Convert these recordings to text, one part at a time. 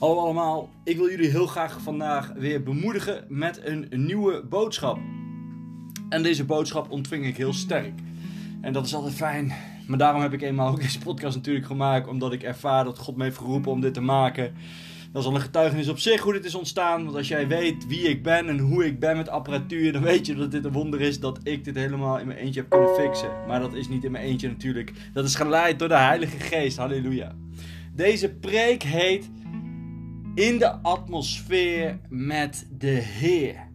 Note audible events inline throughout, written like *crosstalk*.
Hallo allemaal, ik wil jullie heel graag vandaag weer bemoedigen met een nieuwe boodschap. En deze boodschap ontving ik heel sterk. En dat is altijd fijn. Maar daarom heb ik eenmaal ook deze podcast natuurlijk gemaakt, omdat ik ervaar dat God me heeft geroepen om dit te maken. Dat is al een getuigenis op zich hoe dit is ontstaan. Want als jij weet wie ik ben en hoe ik ben met apparatuur, dan weet je dat dit een wonder is dat ik dit helemaal in mijn eentje heb kunnen fixen. Maar dat is niet in mijn eentje natuurlijk. Dat is geleid door de Heilige Geest. Halleluja. Deze preek heet In de atmosfeer met de Heer.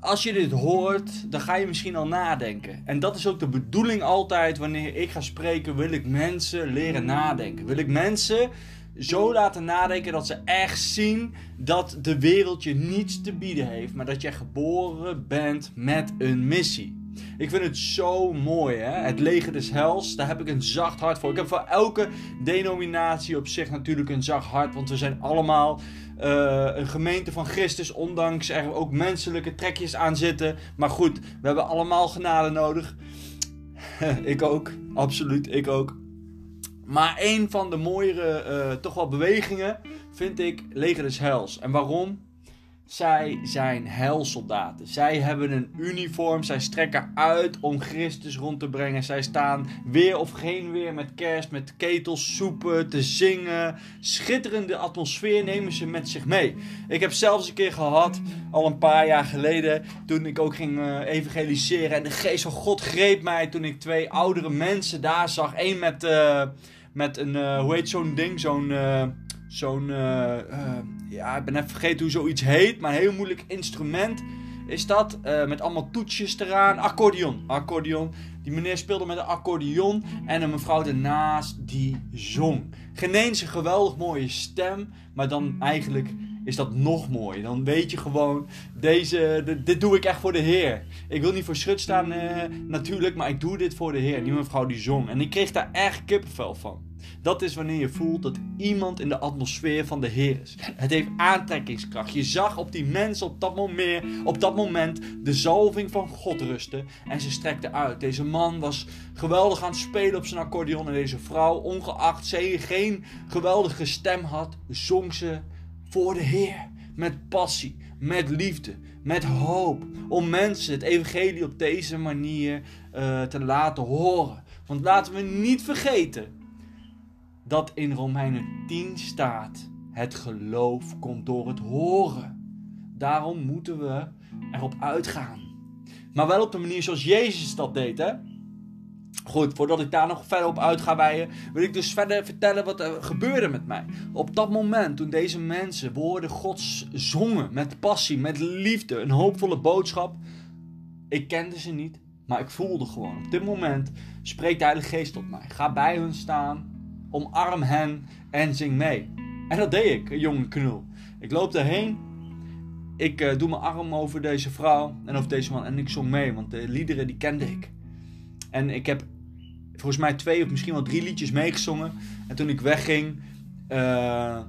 Als je dit hoort, dan ga je misschien al nadenken. En dat is ook de bedoeling altijd wanneer ik ga spreken, wil ik mensen leren nadenken. Wil ik mensen zo laten nadenken dat ze echt zien dat de wereld je niets te bieden heeft, maar dat jij geboren bent met een missie. Ik vind het zo mooi, hè? Het leger des hels, daar heb ik een zacht hart voor. Ik heb voor elke denominatie op zich natuurlijk een zacht hart, want we zijn allemaal uh, een gemeente van Christus, ondanks er ook menselijke trekjes aan zitten. Maar goed, we hebben allemaal genade nodig. *laughs* ik ook, absoluut, ik ook. Maar een van de mooiere, uh, toch wel bewegingen, vind ik Leger des Hels. En waarom? Zij zijn heilsoldaten. Zij hebben een uniform. Zij strekken uit om Christus rond te brengen. Zij staan weer of geen weer met kerst, met ketels, soepen, te zingen. Schitterende atmosfeer nemen ze met zich mee. Ik heb zelfs een keer gehad, al een paar jaar geleden, toen ik ook ging uh, evangeliseren. En de geest van God greep mij toen ik twee oudere mensen daar zag. Eén met, uh, met een, uh, hoe heet zo'n ding? Zo'n zo'n, ja, ik ben even vergeten hoe zoiets heet, maar een heel moeilijk instrument is dat. Uh, met allemaal toetsjes eraan. Accordeon, accordeon. Die meneer speelde met een accordeon en een mevrouw ernaast die zong. Geen eens een geweldig mooie stem, maar dan eigenlijk is dat nog mooier. Dan weet je gewoon, deze, dit, doe ik echt voor de Heer. Ik wil niet voor schut staan natuurlijk, maar ik doe dit voor de Heer. Die mevrouw die zong. En ik kreeg daar echt kippenvel van. Dat is wanneer je voelt dat iemand in de atmosfeer van de Heer is. Het heeft aantrekkingskracht. Je zag op die mensen op dat moment, op dat moment de zalving van God rusten en ze strekte uit. Deze man was geweldig aan het spelen op zijn accordeon en deze vrouw, ongeacht ze geen geweldige stem had, zong ze voor de Heer. Met passie, met liefde, met hoop. Om mensen het evangelie op deze manier uh, te laten horen. Want laten we niet vergeten dat in Romeinen 10 staat: het geloof komt door het horen. Daarom moeten we erop uitgaan. Maar wel op de manier zoals Jezus dat deed, hè? Goed, voordat ik daar nog verder op uit ga wil ik dus verder vertellen wat er gebeurde met mij. Op dat moment, toen deze mensen woorden Gods zongen, met passie, met liefde, een hoopvolle boodschap. Ik kende ze niet, maar ik voelde gewoon. Op dit moment spreekt de Heilige Geest tot mij. Ga bij hun staan, omarm hen en zing mee. En dat deed ik, jonge knul. Ik loop daarheen, ik uh, doe mijn arm over deze vrouw en over deze man en ik zong mee, want de liederen die kende ik. En ik heb volgens mij twee of misschien wel drie liedjes meegezongen. En toen ik wegging, uh,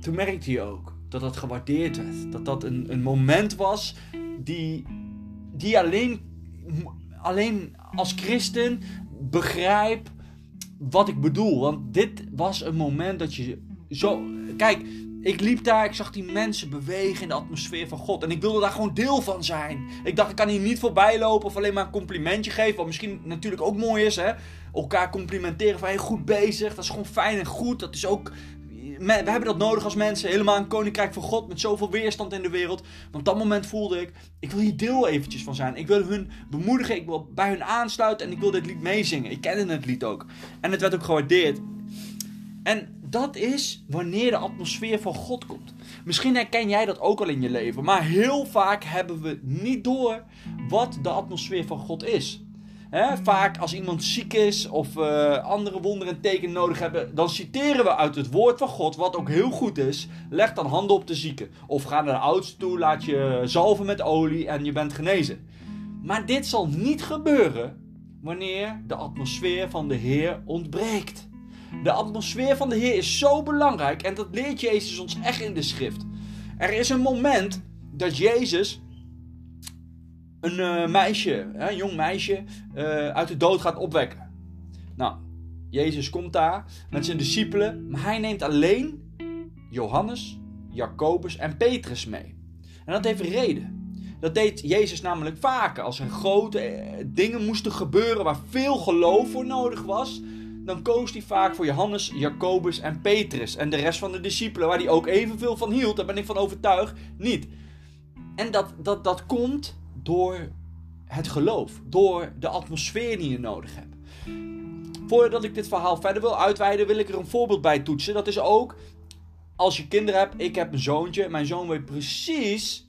toen merkte je ook dat dat gewaardeerd werd. Dat dat een, een moment was die, die alleen, alleen als christen begrijp wat ik bedoel. Want dit was een moment dat je zo. Kijk, ik liep daar, ik zag die mensen bewegen in de atmosfeer van God. En ik wilde daar gewoon deel van zijn. Ik dacht, ik kan hier niet voorbij lopen of alleen maar een complimentje geven. Wat misschien natuurlijk ook mooi is, hè. Elkaar complimenteren van, hey, goed bezig. Dat is gewoon fijn en goed. Dat is ook we hebben dat nodig als mensen. Helemaal een koninkrijk van God met zoveel weerstand in de wereld. Want dat moment voelde ik, ik wil hier deel eventjes van zijn. Ik wil hun bemoedigen, ik wil bij hun aansluiten en ik wil dit lied meezingen. Ik kende het lied ook. En het werd ook gewaardeerd. En dat is wanneer de atmosfeer van God komt. Misschien herken jij dat ook al in je leven. Maar heel vaak hebben we niet door wat de atmosfeer van God is vaak als iemand ziek is of uh, andere wonderen en tekenen nodig hebben, dan citeren we uit het woord van God, wat ook heel goed is. Leg dan handen op de zieke. Of ga naar de oudste toe, laat je zalven met olie en je bent genezen. Maar dit zal niet gebeuren wanneer de atmosfeer van de Heer ontbreekt. De atmosfeer van de Heer is zo belangrijk en dat leert Jezus ons echt in de schrift. Er is een moment dat Jezus een uh, meisje, een jong meisje, uh, uit de dood gaat opwekken. Nou, Jezus komt daar met zijn discipelen, maar hij neemt alleen Johannes, Jacobus en Petrus mee. En dat heeft reden. Dat deed Jezus namelijk vaker. Als er grote eh, dingen moesten gebeuren waar veel geloof voor nodig was, dan koos hij vaak voor Johannes, Jacobus en Petrus. En de rest van de discipelen, waar hij ook evenveel van hield, daar ben ik van overtuigd, niet. En dat, dat, dat komt door het geloof, door de atmosfeer die je nodig hebt. Voordat ik dit verhaal verder wil uitweiden, wil ik er een voorbeeld bij toetsen. Dat is ook als je kinderen hebt. Ik heb een zoontje. Mijn zoon weet precies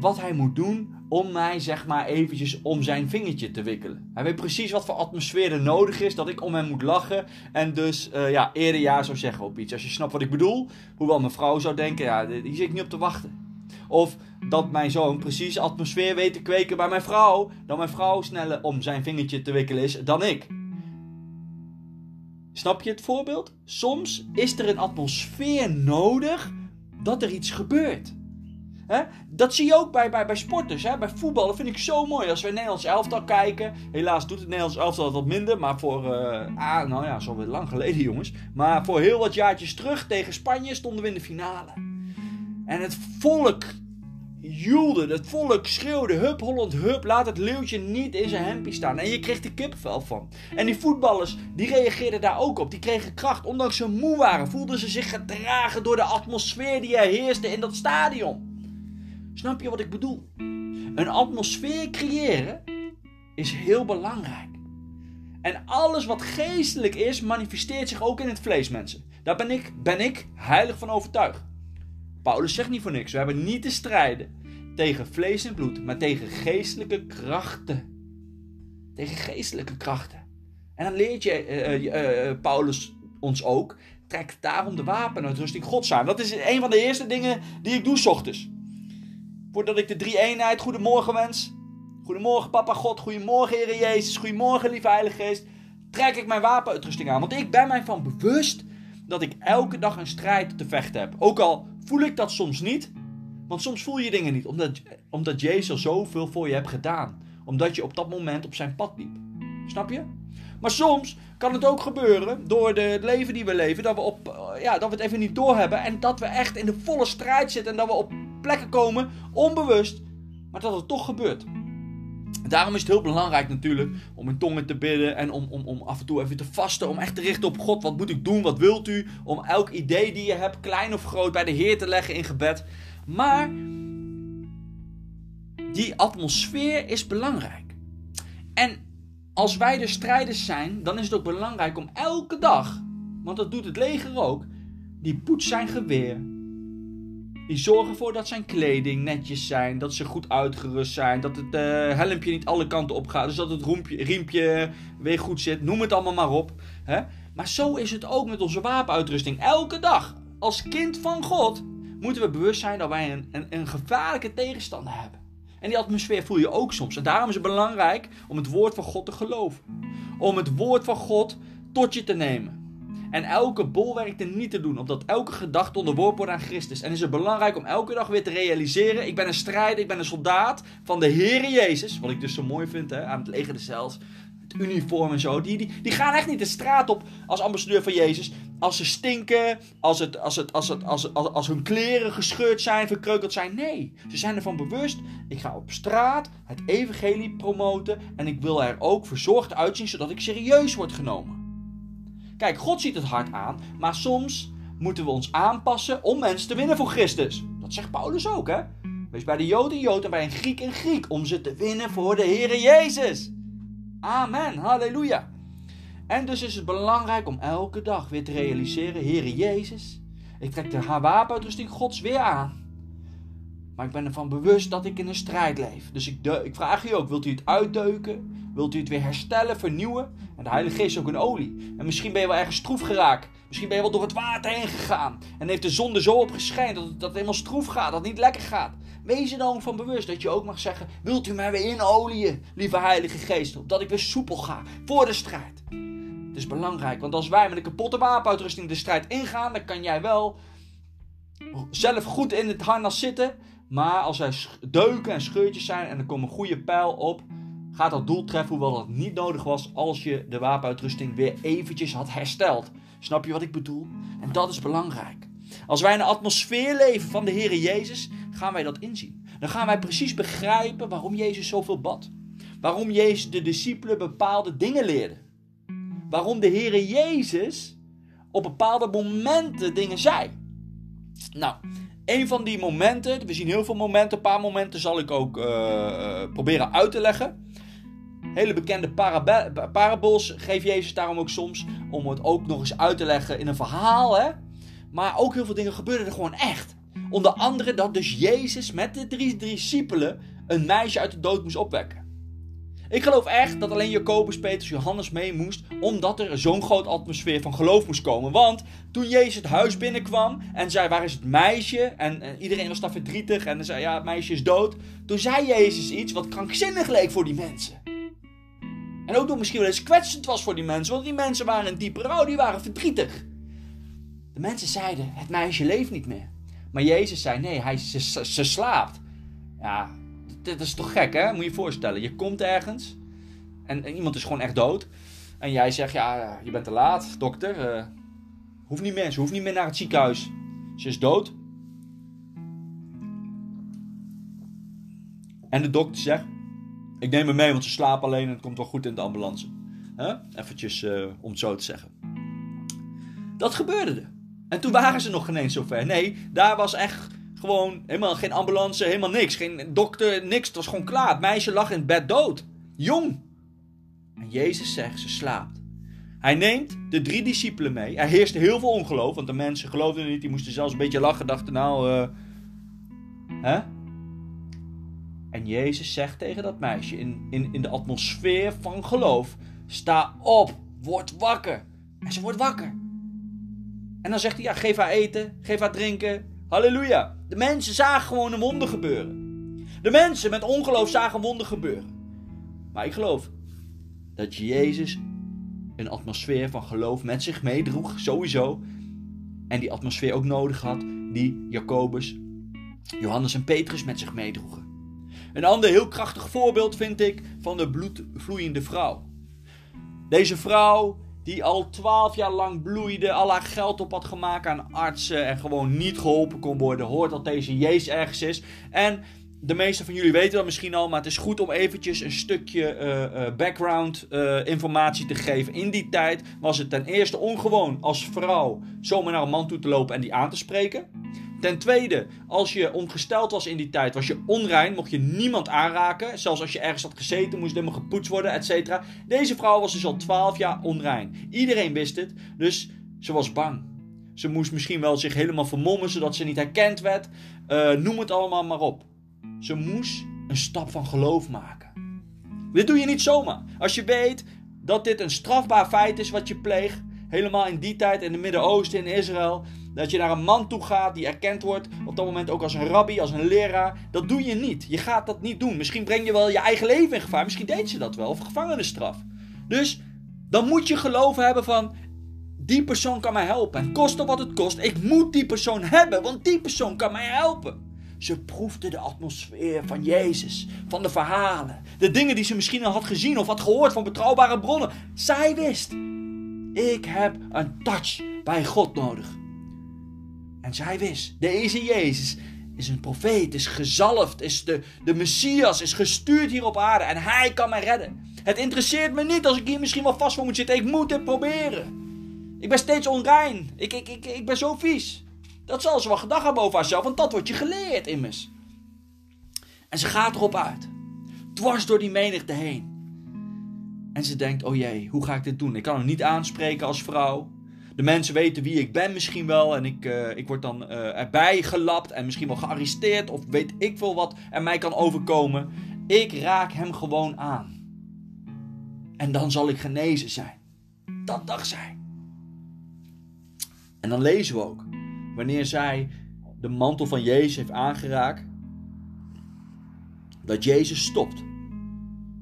wat hij moet doen om mij zeg maar eventjes om zijn vingertje te wikkelen. Hij weet precies wat voor atmosfeer er nodig is, dat ik om hem moet lachen en dus uh, ja, eerder ja zou zeggen op iets. Als je snapt wat ik bedoel, hoewel mijn vrouw zou denken, ja, hier zit niet op te wachten. Of dat mijn zoon precies atmosfeer weet te kweken bij mijn vrouw, dat mijn vrouw sneller om zijn vingertje te wikkelen is dan ik. Snap je het voorbeeld? Soms is er een atmosfeer nodig dat er iets gebeurt. Dat zie je ook bij, bij, bij sporters. Hè? Bij voetballen vind ik zo mooi. Als we Nederlands elftal kijken. Helaas doet het Nederlands elftal wat minder. Maar voor, uh, ah, nou ja, zo weer lang geleden jongens. Maar voor heel wat jaartjes terug tegen Spanje stonden we in de finale. En het volk joelde, het volk schreeuwde, hup Holland, hup, laat het leeuwtje niet in zijn hempie staan. En je kreeg er kippenvel van. En die voetballers, die reageerden daar ook op. Die kregen kracht, ondanks ze moe waren, voelden ze zich gedragen door de atmosfeer die er heerste in dat stadion. Snap je wat ik bedoel? Een atmosfeer creëren is heel belangrijk. En alles wat geestelijk is, manifesteert zich ook in het vlees, mensen. Daar ben ik, ben ik heilig van overtuigd. Paulus zegt niet voor niks. We hebben niet te strijden tegen vlees en bloed, maar tegen geestelijke krachten. Tegen geestelijke krachten. En dan leert je, uh, uh, Paulus ons ook, trek daarom de wapenuitrusting Gods aan. Dat is een van de eerste dingen die ik doe s ochtends. Voordat ik de drie eenheid goedemorgen wens. Goedemorgen papa God, goedemorgen Heer Jezus, goedemorgen lieve Heilige Geest. Trek ik mijn wapenuitrusting aan. Want ik ben mij van bewust dat ik elke dag een strijd te vechten heb. Ook al voel ik dat soms niet. Want soms voel je dingen niet. Omdat, omdat Jezus zoveel voor je hebt gedaan. Omdat je op dat moment op zijn pad liep. Snap je? Maar soms kan het ook gebeuren, door de, het leven die we leven, dat we, op, ja, dat we het even niet doorhebben. En dat we echt in de volle strijd zitten. En dat we op plekken komen, onbewust, maar dat het toch gebeurt. Daarom is het heel belangrijk natuurlijk om in tongen te bidden en om, om, om af en toe even te vasten. Om echt te richten op God. Wat moet ik doen? Wat wilt u? Om elk idee die je hebt, klein of groot, bij de Heer te leggen in gebed. Maar die atmosfeer is belangrijk. En als wij de strijders zijn, dan is het ook belangrijk om elke dag, want dat doet het leger ook, die poets zijn geweer, die zorgen ervoor dat zijn kleding netjes zijn, dat ze goed uitgerust zijn, dat het uh, helmpje niet alle kanten op gaat, dus dat het riempje weer goed zit, noem het allemaal maar op. Hè? Maar zo is het ook met onze wapenuitrusting. Elke dag, als kind van God, moeten we bewust zijn dat wij een, een, een gevaarlijke tegenstander hebben. En die atmosfeer voel je ook soms. En daarom is het belangrijk om het woord van God te geloven. Om het woord van God tot je te nemen. En elke bolwerk er niet te doen, omdat elke gedachte onderworpen wordt aan Christus. En is het belangrijk om elke dag weer te realiseren: ik ben een strijder, ik ben een soldaat van de Heer Jezus. Wat ik dus zo mooi vind hè, aan het leger zelfs. Het uniform en zo. Die, die, die gaan echt niet de straat op als ambassadeur van Jezus. Als ze stinken, als, het, als, het, als, het, als, als, als hun kleren gescheurd zijn, verkreukeld zijn. Nee, ze zijn ervan bewust. Ik ga op straat het evangelie promoten. En ik wil er ook verzorgd uitzien, zodat ik serieus word genomen. Kijk, God ziet het hard aan, maar soms moeten we ons aanpassen om mensen te winnen voor Christus. Dat zegt Paulus ook, hè? Wees bij de Jood een Jood en bij een Griek een Griek om ze te winnen voor de Heere Jezus. Amen, halleluja. En dus is het belangrijk om elke dag weer te realiseren, Heere Jezus, ik trek de wapenuitrusting Gods weer aan. Maar ik ben ervan bewust dat ik in een strijd leef. Dus ik, ik vraag u ook, wilt u het uitdeuken? Wilt u het weer herstellen, vernieuwen? En de Heilige Geest is ook een olie. En misschien ben je wel ergens stroef geraakt. Misschien ben je wel door het water heen gegaan. En heeft de zonde zo opgeschijnd dat, dat het helemaal stroef gaat, dat het niet lekker gaat. Wees er dan van bewust dat je ook mag zeggen: Wilt u mij weer inolieën, lieve Heilige Geest, opdat ik weer soepel ga voor de strijd? Het is belangrijk, want als wij met een kapotte wapenuitrusting de strijd ingaan, dan kan jij wel zelf goed in het harnas zitten. Maar als er deuken en scheurtjes zijn en er komt een goede pijl op, gaat dat doel treffen, hoewel dat niet nodig was als je de wapenuitrusting weer eventjes had hersteld. Snap je wat ik bedoel? En dat is belangrijk. Als wij in de atmosfeer leven van de Heer Jezus, gaan wij dat inzien. Dan gaan wij precies begrijpen waarom Jezus zoveel bad. Waarom Jezus de discipelen bepaalde dingen leerde. Waarom de Heer Jezus op bepaalde momenten dingen zei. Nou, een van die momenten, we zien heel veel momenten, een paar momenten zal ik ook uh, proberen uit te leggen. Hele bekende parabols geeft Jezus daarom ook soms, om het ook nog eens uit te leggen in een verhaal. Hè? Maar ook heel veel dingen gebeurden er gewoon echt. Onder andere dat dus Jezus met de drie discipelen een meisje uit de dood moest opwekken. Ik geloof echt dat alleen Jacobus, Petrus, Johannes mee moest, omdat er zo'n groot atmosfeer van geloof moest komen. Want toen Jezus het huis binnenkwam en zei: Waar is het meisje? En, en iedereen was daar verdrietig en zei: Ja, het meisje is dood. Toen zei Jezus iets wat krankzinnig leek voor die mensen. En ook nog misschien wel eens kwetsend was voor die mensen, want die mensen waren in diepe rouw, die waren verdrietig. De mensen zeiden: Het meisje leeft niet meer. Maar Jezus zei: Nee, hij, ze slaapt. Ja, dit is toch gek, hè? Moet je je voorstellen. Je komt ergens en, iemand is gewoon echt dood. En jij zegt, ja, je bent te laat, dokter. Uh, hoeft niet meer, ze hoeft niet meer naar het ziekenhuis. Ze is dood. En de dokter zegt, ik neem hem mee, want ze slaapt alleen en het komt wel goed in de ambulance. Huh? Eventjes uh, om het zo te zeggen. Dat gebeurde er. En toen waren ze nog geen eens zover. Nee, daar was echt gewoon helemaal geen ambulance, helemaal niks. Geen dokter, niks. Het was gewoon klaar. Het meisje lag in het bed dood. Jong. En Jezus zegt, ze slaapt. Hij neemt de drie discipelen mee. Er heerste heel veel ongeloof, want de mensen geloofden niet. Die moesten zelfs een beetje lachen. Dachten nou, uh, hè? En Jezus zegt tegen dat meisje in, in, in de atmosfeer van geloof: Sta op, word wakker. En ze wordt wakker. En dan zegt hij: ja, Geef haar eten, geef haar drinken. Halleluja. De mensen zagen gewoon een wonder gebeuren. De mensen met ongeloof zagen een wonder gebeuren. Maar ik geloof dat Jezus een atmosfeer van geloof met zich meedroeg, sowieso. En die atmosfeer ook nodig had die Jacobus, Johannes en Petrus met zich meedroegen. Een ander heel krachtig voorbeeld vind ik van de bloedvloeiende vrouw. Deze vrouw die al twaalf jaar lang bloeide, al haar geld op had gemaakt aan artsen en gewoon niet geholpen kon worden, hoort dat deze Jezus ergens is. En de meeste van jullie weten dat misschien al, maar het is goed om eventjes een stukje uh, background uh, informatie te geven. In die tijd was het ten eerste ongewoon als vrouw zomaar naar een man toe te lopen en die aan te spreken. Ten tweede, als je ongesteld was in die tijd, was je onrein, mocht je niemand aanraken. Zelfs als je ergens had gezeten, moest helemaal gepoetst worden, et cetera. Deze vrouw was dus al 12 jaar onrein. Iedereen wist het, dus ze was bang. Ze moest misschien wel zich helemaal vermommen, zodat ze niet herkend werd. Uh, noem het allemaal maar op. Ze moest een stap van geloof maken. Dit doe je niet zomaar. Als je weet dat dit een strafbaar feit is wat je pleegt, helemaal in die tijd in het Midden-Oosten, in Israël, dat je naar een man toe gaat die erkend wordt op dat moment ook als een rabbi, als een leraar. Dat doe je niet. Je gaat dat niet doen. Misschien breng je wel je eigen leven in gevaar. Misschien deed ze dat wel. Of gevangenisstraf. Dus dan moet je geloven hebben van die persoon kan mij helpen. En koste wat het kost, ik moet die persoon hebben, want die persoon kan mij helpen. Ze proefde de atmosfeer van Jezus, van de verhalen, de dingen die ze misschien al had gezien of had gehoord van betrouwbare bronnen. Zij wist, ik heb een touch bij God nodig. En zij wist, deze Jezus is een profeet, is gezalfd, is de, de Messias, is gestuurd hier op aarde en hij kan mij redden. Het interesseert me niet als ik hier misschien wel vast voor moet zitten, ik moet het proberen. Ik ben steeds onrein, ik, ik, ik, ik ben zo vies. Dat zal ze wel gedacht hebben over haarzelf, want dat wordt je geleerd immers. En ze gaat erop uit, dwars door die menigte heen. En ze denkt, oh jee, hoe ga ik dit doen? Ik kan hem niet aanspreken als vrouw. De mensen weten wie ik ben misschien wel. En ik, uh, ik word dan uh, erbij gelapt en misschien wel gearresteerd. Of weet ik veel wat er mij kan overkomen. Ik raak hem gewoon aan. En dan zal ik genezen zijn. Dat dacht zij. En dan lezen we ook. Wanneer zij de mantel van Jezus heeft aangeraakt. Dat Jezus stopt.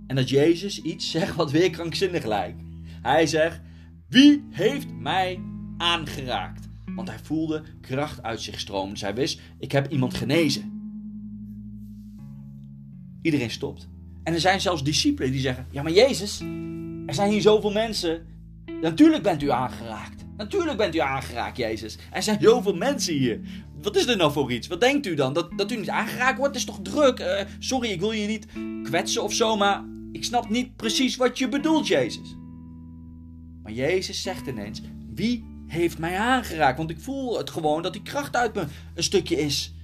En dat Jezus iets zegt wat weer krankzinnig lijkt. Hij zegt: wie heeft mij aangeraakt? Want hij voelde kracht uit zich stromen. Zij wist, ik heb iemand genezen. Iedereen stopt. En er zijn zelfs discipelen die zeggen, ja maar Jezus, er zijn hier zoveel mensen. Natuurlijk bent u aangeraakt. Natuurlijk bent u aangeraakt, Jezus. Er zijn zoveel mensen hier. Wat is er nou voor iets? Wat denkt u dan? Dat, dat u niet aangeraakt wordt? Het is toch druk? Uh, sorry, ik wil je niet kwetsen of zo, maar ik snap niet precies wat je bedoelt, Jezus. Maar Jezus zegt ineens: Wie heeft mij aangeraakt? Want ik voel het gewoon dat die kracht uit me een stukje is.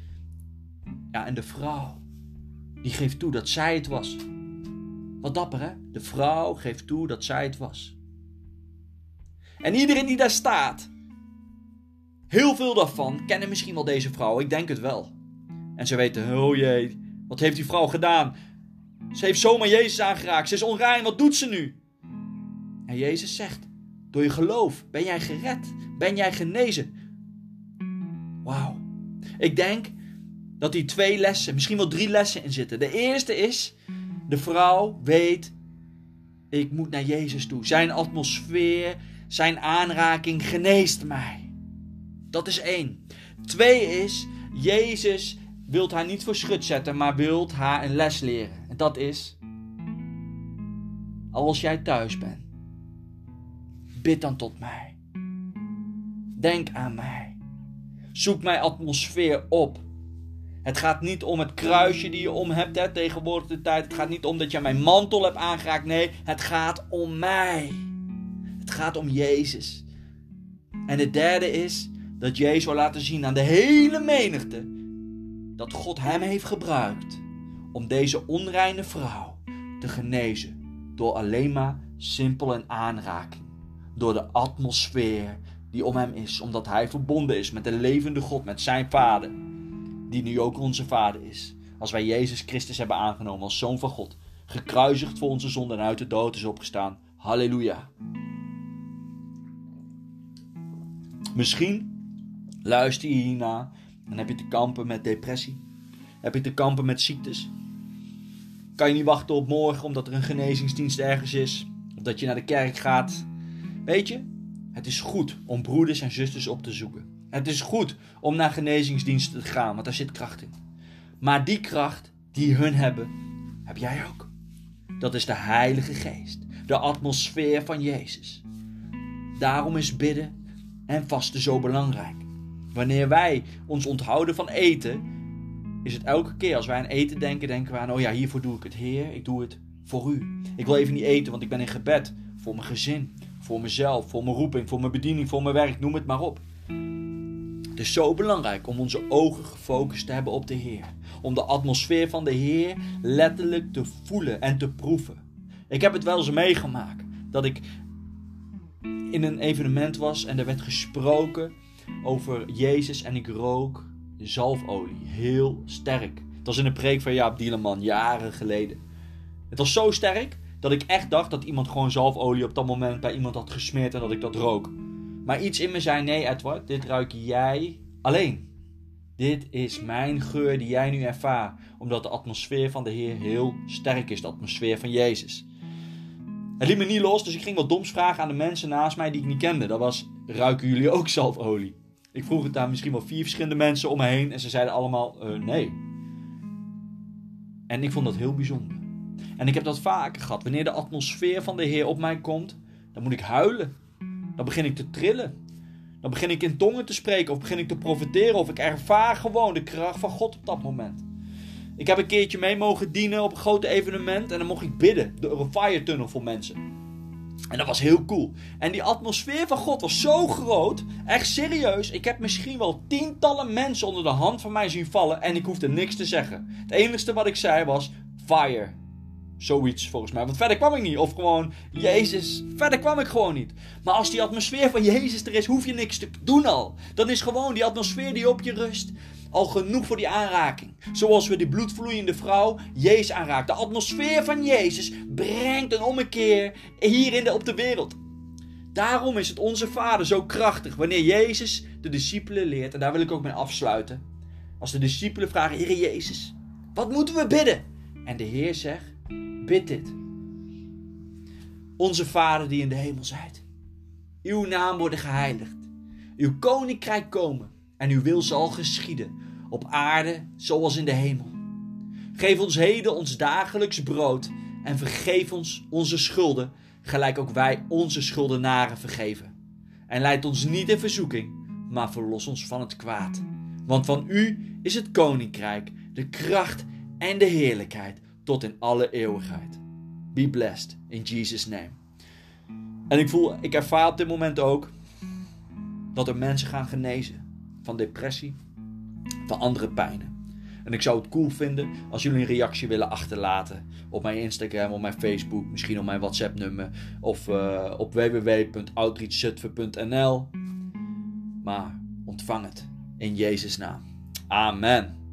Ja, en de vrouw, die geeft toe dat zij het was. Wat dapper, hè? De vrouw geeft toe dat zij het was. En iedereen die daar staat, heel veel daarvan kennen misschien wel deze vrouw. Ik denk het wel. En ze weten, oh jee, wat heeft die vrouw gedaan? Ze heeft zomaar Jezus aangeraakt. Ze is onrein, wat doet ze nu? En Jezus zegt, door je geloof ben jij gered. Ben jij genezen. Wauw. Ik denk dat hier twee lessen, misschien wel drie lessen in zitten. De eerste is, de vrouw weet, ik moet naar Jezus toe. Zijn atmosfeer, zijn aanraking geneest mij. Dat is één. Twee is, Jezus wilt haar niet voor schut zetten, maar wilt haar een les leren. En dat is, als jij thuis bent, bid dan tot mij. Denk aan mij. Zoek mijn atmosfeer op. Het gaat niet om het kruisje die je om hebt hè, tegenwoordig de tijd. Het gaat niet om dat je mijn mantel hebt aangeraakt. Nee, het gaat om mij. Het gaat om Jezus. En de derde is dat Jezus wil laten zien aan de hele menigte dat God hem heeft gebruikt om deze onreine vrouw te genezen door alleen maar simpel een aanraking. Door de atmosfeer die om hem is, omdat hij verbonden is met de levende God, met zijn Vader, die nu ook onze Vader is. Als wij Jezus Christus hebben aangenomen als Zoon van God, gekruisigd voor onze zonden en uit de dood is opgestaan. Halleluja. Misschien luister je hierna en heb je te kampen met depressie. Heb je te kampen met ziektes. Kan je niet wachten op morgen omdat er een genezingsdienst ergens is. Of dat je naar de kerk gaat. Weet je, het is goed om broeders en zusters op te zoeken. Het is goed om naar genezingsdiensten te gaan, want daar zit kracht in. Maar die kracht die hun hebben, heb jij ook. Dat is de Heilige Geest, de atmosfeer van Jezus. Daarom is bidden en vasten zo belangrijk. Wanneer wij ons onthouden van eten, is het elke keer als wij aan eten denken, denken we aan, oh ja, hiervoor doe ik het, Heer, ik doe het voor u. Ik wil even niet eten, want ik ben in gebed voor mijn gezin, voor mezelf, voor mijn roeping, voor mijn bediening, voor mijn werk, noem het maar op. Het is zo belangrijk om onze ogen gefocust te hebben op de Heer. Om de atmosfeer van de Heer letterlijk te voelen en te proeven. Ik heb het wel eens meegemaakt dat ik in een evenement was en er werd gesproken over Jezus en ik rook zalfolie. Heel sterk. Het was in een preek van Jaap Dieleman, jaren geleden. Het was zo sterk dat ik echt dacht dat iemand gewoon zalfolie op dat moment bij iemand had gesmeerd en dat ik dat rook. Maar iets in me zei: nee, Edward, dit ruik jij alleen. Dit is mijn geur die jij nu ervaart, omdat de atmosfeer van de Heer heel sterk is, de atmosfeer van Jezus. Het liet me niet los, dus ik ging wat doms vragen aan de mensen naast mij die ik niet kende. Dat was: ruiken jullie ook zalfolie? Ik vroeg het aan misschien wel vier verschillende mensen om me heen en ze zeiden allemaal uh, nee. En ik vond dat heel bijzonder. En ik heb dat vaker gehad. Wanneer de atmosfeer van de Heer op mij komt, dan moet ik huilen. Dan begin ik te trillen. Dan begin ik in tongen te spreken of begin ik te profiteren of ik ervaar gewoon de kracht van God op dat moment. Ik heb een keertje mee mogen dienen op een groot evenement en dan mocht ik bidden door een fire tunnel voor mensen. En dat was heel cool. En die atmosfeer van God was zo groot. Echt serieus. Ik heb misschien wel tientallen mensen onder de hand van mij zien vallen. En ik hoefde niks te zeggen. Het enige wat ik zei was: Fire. Zoiets volgens mij. Want verder kwam ik niet. Of gewoon Jezus. Verder kwam ik gewoon niet. Maar als die atmosfeer van Jezus er is, hoef je niks te doen al. Dan is gewoon die atmosfeer die op je rust al genoeg voor die aanraking. Zoals we die bloedvloeiende vrouw Jezus aanraakt. De atmosfeer van Jezus brengt een ommekeer hier in de, op de wereld. Daarom is het onze Vader zo krachtig wanneer Jezus de discipelen leert. En daar wil ik ook mee afsluiten. Als de discipelen vragen, Heer Jezus, wat moeten we bidden? En de Heer zegt, bid dit. Onze Vader die in de hemel zijt. Uw naam worden geheiligd. Uw koninkrijk komen en uw wil zal geschieden op aarde zoals in de hemel. Geef ons heden ons dagelijks brood en vergeef ons onze schulden, gelijk ook wij onze schuldenaren vergeven. En leid ons niet in verzoeking, maar verlos ons van het kwaad. Want van u is het koninkrijk, de kracht en de heerlijkheid tot in alle eeuwigheid. Be blessed in Jesus' name. En ik voel, ik ervaar op dit moment ook dat er mensen gaan genezen van depressie, van andere pijnen. En ik zou het cool vinden als jullie een reactie willen achterlaten op mijn Instagram, op mijn Facebook, misschien op mijn WhatsApp-nummer of uh, op www.outreachzutphen.nl. Maar ontvang het in Jezus' naam. Amen.